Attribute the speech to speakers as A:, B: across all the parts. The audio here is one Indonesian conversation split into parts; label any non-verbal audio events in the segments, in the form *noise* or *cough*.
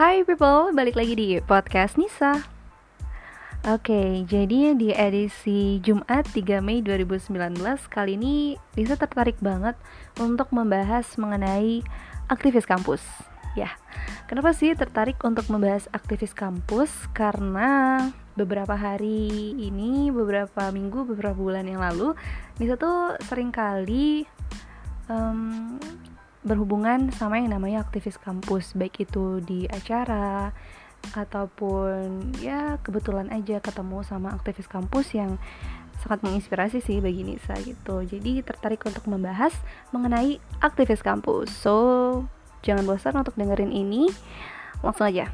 A: Hai people, balik lagi di podcast Nisa. Oke, jadi di edisi Jumat 3 Mei 2019 Kali ini Nisa tertarik banget untuk membahas mengenai aktivis kampus. Ya, kenapa sih tertarik untuk membahas aktivis kampus? Karena beberapa hari ini, beberapa minggu, beberapa bulan yang lalu Nisa tuh sering kali um, berhubungan sama yang namanya aktivis kampus baik itu di acara ataupun ya kebetulan aja ketemu sama aktivis kampus yang sangat menginspirasi sih bagi Nisa gitu. Jadi tertarik untuk membahas mengenai aktivis kampus. So jangan bosan untuk dengerin ini. Langsung aja.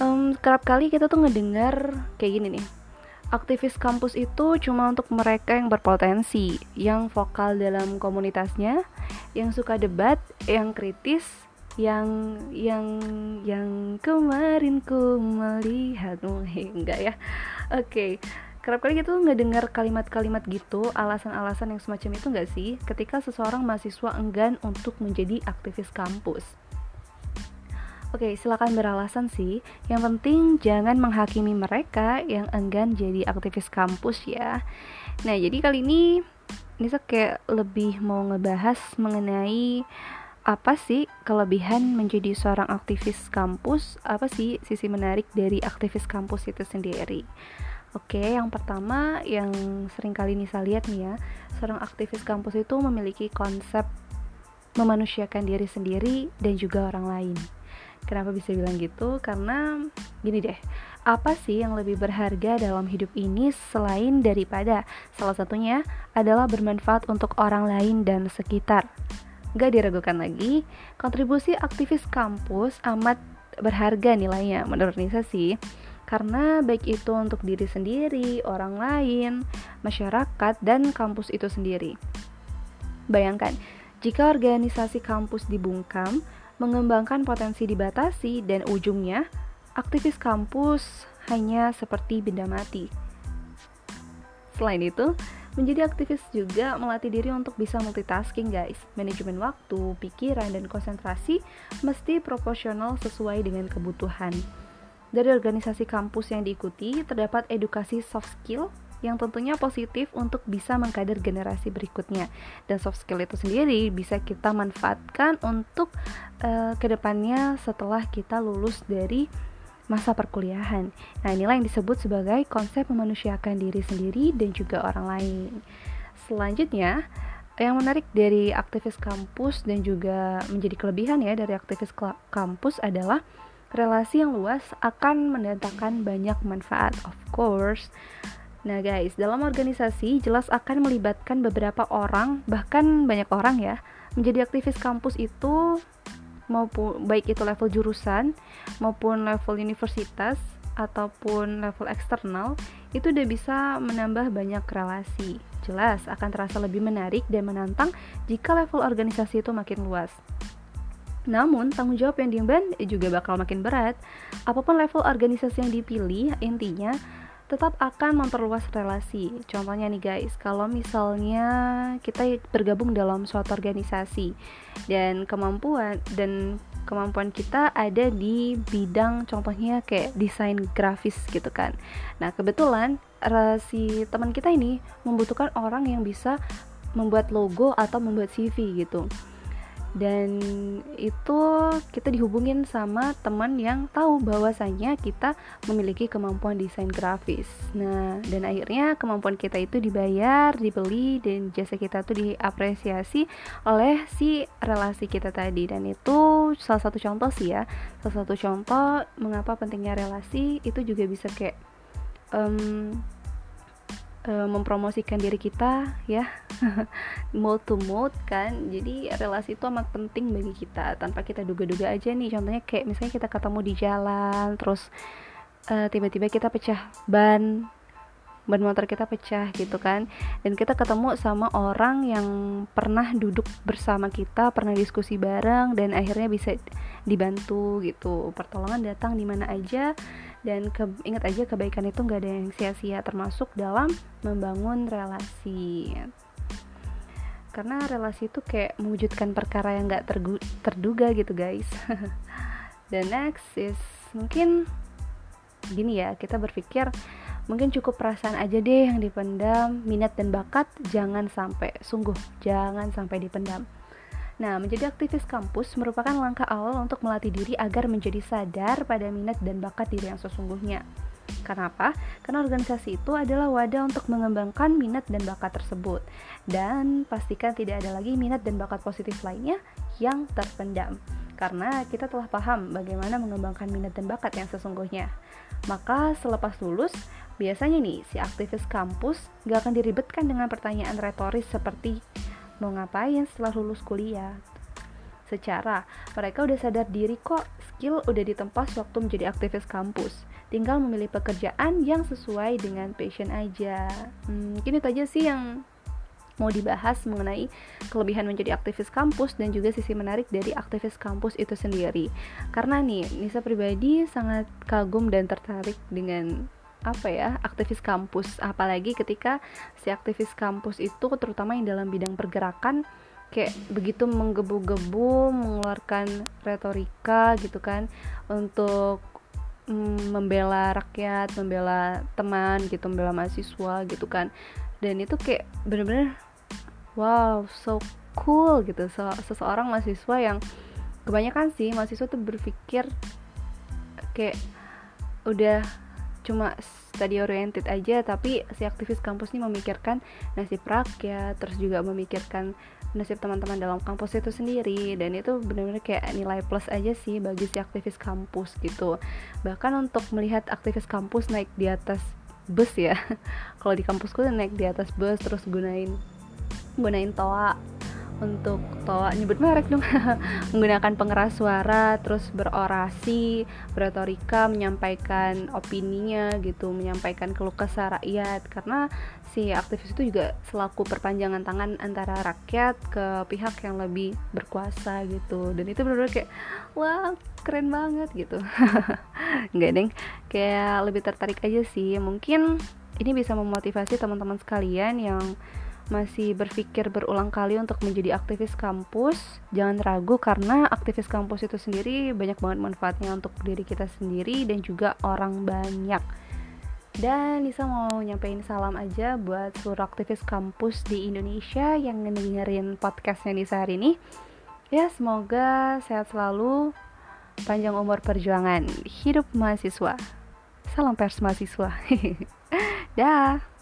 A: Um, kerap kali kita tuh ngedengar kayak gini nih. Aktivis kampus itu cuma untuk mereka yang berpotensi, yang vokal dalam komunitasnya, yang suka debat, yang kritis, yang yang yang kemarin ku melihatmu *laughs* enggak ya. Oke. Okay. Kerap kali gitu ngedengar kalimat-kalimat gitu, alasan-alasan yang semacam itu enggak sih ketika seseorang mahasiswa enggan untuk menjadi aktivis kampus. Oke, silakan beralasan sih. Yang penting jangan menghakimi mereka yang enggan jadi aktivis kampus ya. Nah, jadi kali ini Nisa kayak lebih mau ngebahas mengenai apa sih kelebihan menjadi seorang aktivis kampus? Apa sih sisi menarik dari aktivis kampus itu sendiri? Oke, yang pertama yang sering kali Nisa lihat nih ya, seorang aktivis kampus itu memiliki konsep memanusiakan diri sendiri dan juga orang lain Kenapa bisa bilang gitu? Karena gini deh, apa sih yang lebih berharga dalam hidup ini selain daripada salah satunya adalah bermanfaat untuk orang lain dan sekitar. Gak diragukan lagi, kontribusi aktivis kampus amat berharga nilainya menurut Nisa sih karena baik itu untuk diri sendiri, orang lain, masyarakat, dan kampus itu sendiri. Bayangkan, jika organisasi kampus dibungkam, mengembangkan potensi dibatasi, dan ujungnya aktivis kampus hanya seperti benda mati. Selain itu, menjadi aktivis juga melatih diri untuk bisa multitasking guys. Manajemen waktu, pikiran, dan konsentrasi mesti proporsional sesuai dengan kebutuhan. Dari organisasi kampus yang diikuti, terdapat edukasi soft skill yang tentunya positif untuk bisa mengkader generasi berikutnya dan soft skill itu sendiri bisa kita manfaatkan untuk uh, ke depannya setelah kita lulus dari masa perkuliahan. Nah, inilah yang disebut sebagai konsep memanusiakan diri sendiri dan juga orang lain. Selanjutnya, yang menarik dari aktivis kampus dan juga menjadi kelebihan ya dari aktivis kampus adalah relasi yang luas akan mendatangkan banyak manfaat. Of course, Nah guys, dalam organisasi jelas akan melibatkan beberapa orang, bahkan banyak orang ya, menjadi aktivis kampus itu maupun baik itu level jurusan maupun level universitas ataupun level eksternal itu udah bisa menambah banyak relasi. Jelas akan terasa lebih menarik dan menantang jika level organisasi itu makin luas. Namun, tanggung jawab yang diemban juga bakal makin berat. Apa pun level organisasi yang dipilih, intinya tetap akan memperluas relasi. Contohnya nih guys, kalau misalnya kita bergabung dalam suatu organisasi dan kemampuan dan kemampuan kita ada di bidang contohnya kayak desain grafis gitu kan. Nah, kebetulan si teman kita ini membutuhkan orang yang bisa membuat logo atau membuat CV gitu dan itu kita dihubungin sama teman yang tahu bahwasanya kita memiliki kemampuan desain grafis. Nah, dan akhirnya kemampuan kita itu dibayar, dibeli dan jasa kita tuh diapresiasi oleh si relasi kita tadi dan itu salah satu contoh sih ya. Salah satu contoh mengapa pentingnya relasi itu juga bisa kayak um, uh, mempromosikan diri kita ya. *laughs* Mode to mode kan. Jadi relasi itu amat penting bagi kita. Tanpa kita duga-duga aja nih. Contohnya kayak misalnya kita ketemu di jalan terus uh, tiba-tiba kita pecah ban. Ban motor kita pecah gitu kan. Dan kita ketemu sama orang yang pernah duduk bersama kita pernah diskusi bareng dan akhirnya bisa dibantu gitu. Pertolongan datang di mana aja dan ke, ingat aja kebaikan itu nggak ada yang sia-sia termasuk dalam membangun relasi. Karena relasi itu kayak mewujudkan perkara yang nggak terduga gitu guys. *laughs* The next is mungkin gini ya kita berpikir mungkin cukup perasaan aja deh yang dipendam minat dan bakat jangan sampai sungguh jangan sampai dipendam Nah, menjadi aktivis kampus merupakan langkah awal untuk melatih diri agar menjadi sadar pada minat dan bakat diri yang sesungguhnya. Kenapa? Karena organisasi itu adalah wadah untuk mengembangkan minat dan bakat tersebut. Dan pastikan tidak ada lagi minat dan bakat positif lainnya yang terpendam. Karena kita telah paham bagaimana mengembangkan minat dan bakat yang sesungguhnya. Maka selepas lulus, biasanya nih si aktivis kampus gak akan diribetkan dengan pertanyaan retoris seperti mau ngapain setelah lulus kuliah? Secara mereka udah sadar diri kok skill udah ditempas waktu menjadi aktivis kampus. Tinggal memilih pekerjaan yang sesuai dengan passion aja. Hmm, mungkin itu aja sih yang mau dibahas mengenai kelebihan menjadi aktivis kampus dan juga sisi menarik dari aktivis kampus itu sendiri. Karena nih Nisa pribadi sangat kagum dan tertarik dengan apa ya aktivis kampus. Apalagi ketika si aktivis kampus itu terutama yang dalam bidang pergerakan kayak begitu menggebu-gebu mengeluarkan retorika gitu kan untuk mm, membela rakyat membela teman gitu membela mahasiswa gitu kan. Dan itu kayak bener-bener wow so cool gitu. So, seseorang mahasiswa yang kebanyakan sih mahasiswa tuh berpikir kayak udah cuma study oriented aja tapi si aktivis kampus ini memikirkan nasib rakyat terus juga memikirkan nasib teman-teman dalam kampus itu sendiri. Dan itu benar-benar kayak nilai plus aja sih bagi si aktivis kampus gitu. Bahkan untuk melihat aktivis kampus naik di atas bus ya *laughs* kalau di kampusku naik di atas bus terus gunain gunain toa untuk toa nyebut merek dong. *laughs* Menggunakan pengeras suara terus berorasi berretorika menyampaikan opininya gitu menyampaikan keluh kesah rakyat. Karena si aktivis itu juga selaku perpanjangan tangan antara rakyat ke pihak yang lebih berkuasa gitu. Dan itu benar-benar kayak wah keren banget gitu. *laughs* Nggak deng kayak lebih tertarik aja sih. Mungkin ini bisa memotivasi teman-teman sekalian yang masih berpikir berulang kali untuk menjadi aktivis kampus, jangan ragu karena aktivis kampus itu sendiri banyak banget manfaatnya untuk diri kita sendiri dan juga orang banyak. Dan Nisa mau nyampein salam aja buat seluruh aktivis kampus di Indonesia yang ngedengerin podcastnya Nisa hari ini. Ya, semoga sehat selalu, panjang umur perjuangan, hidup mahasiswa. Salam pers mahasiswa. *laughs* Dah.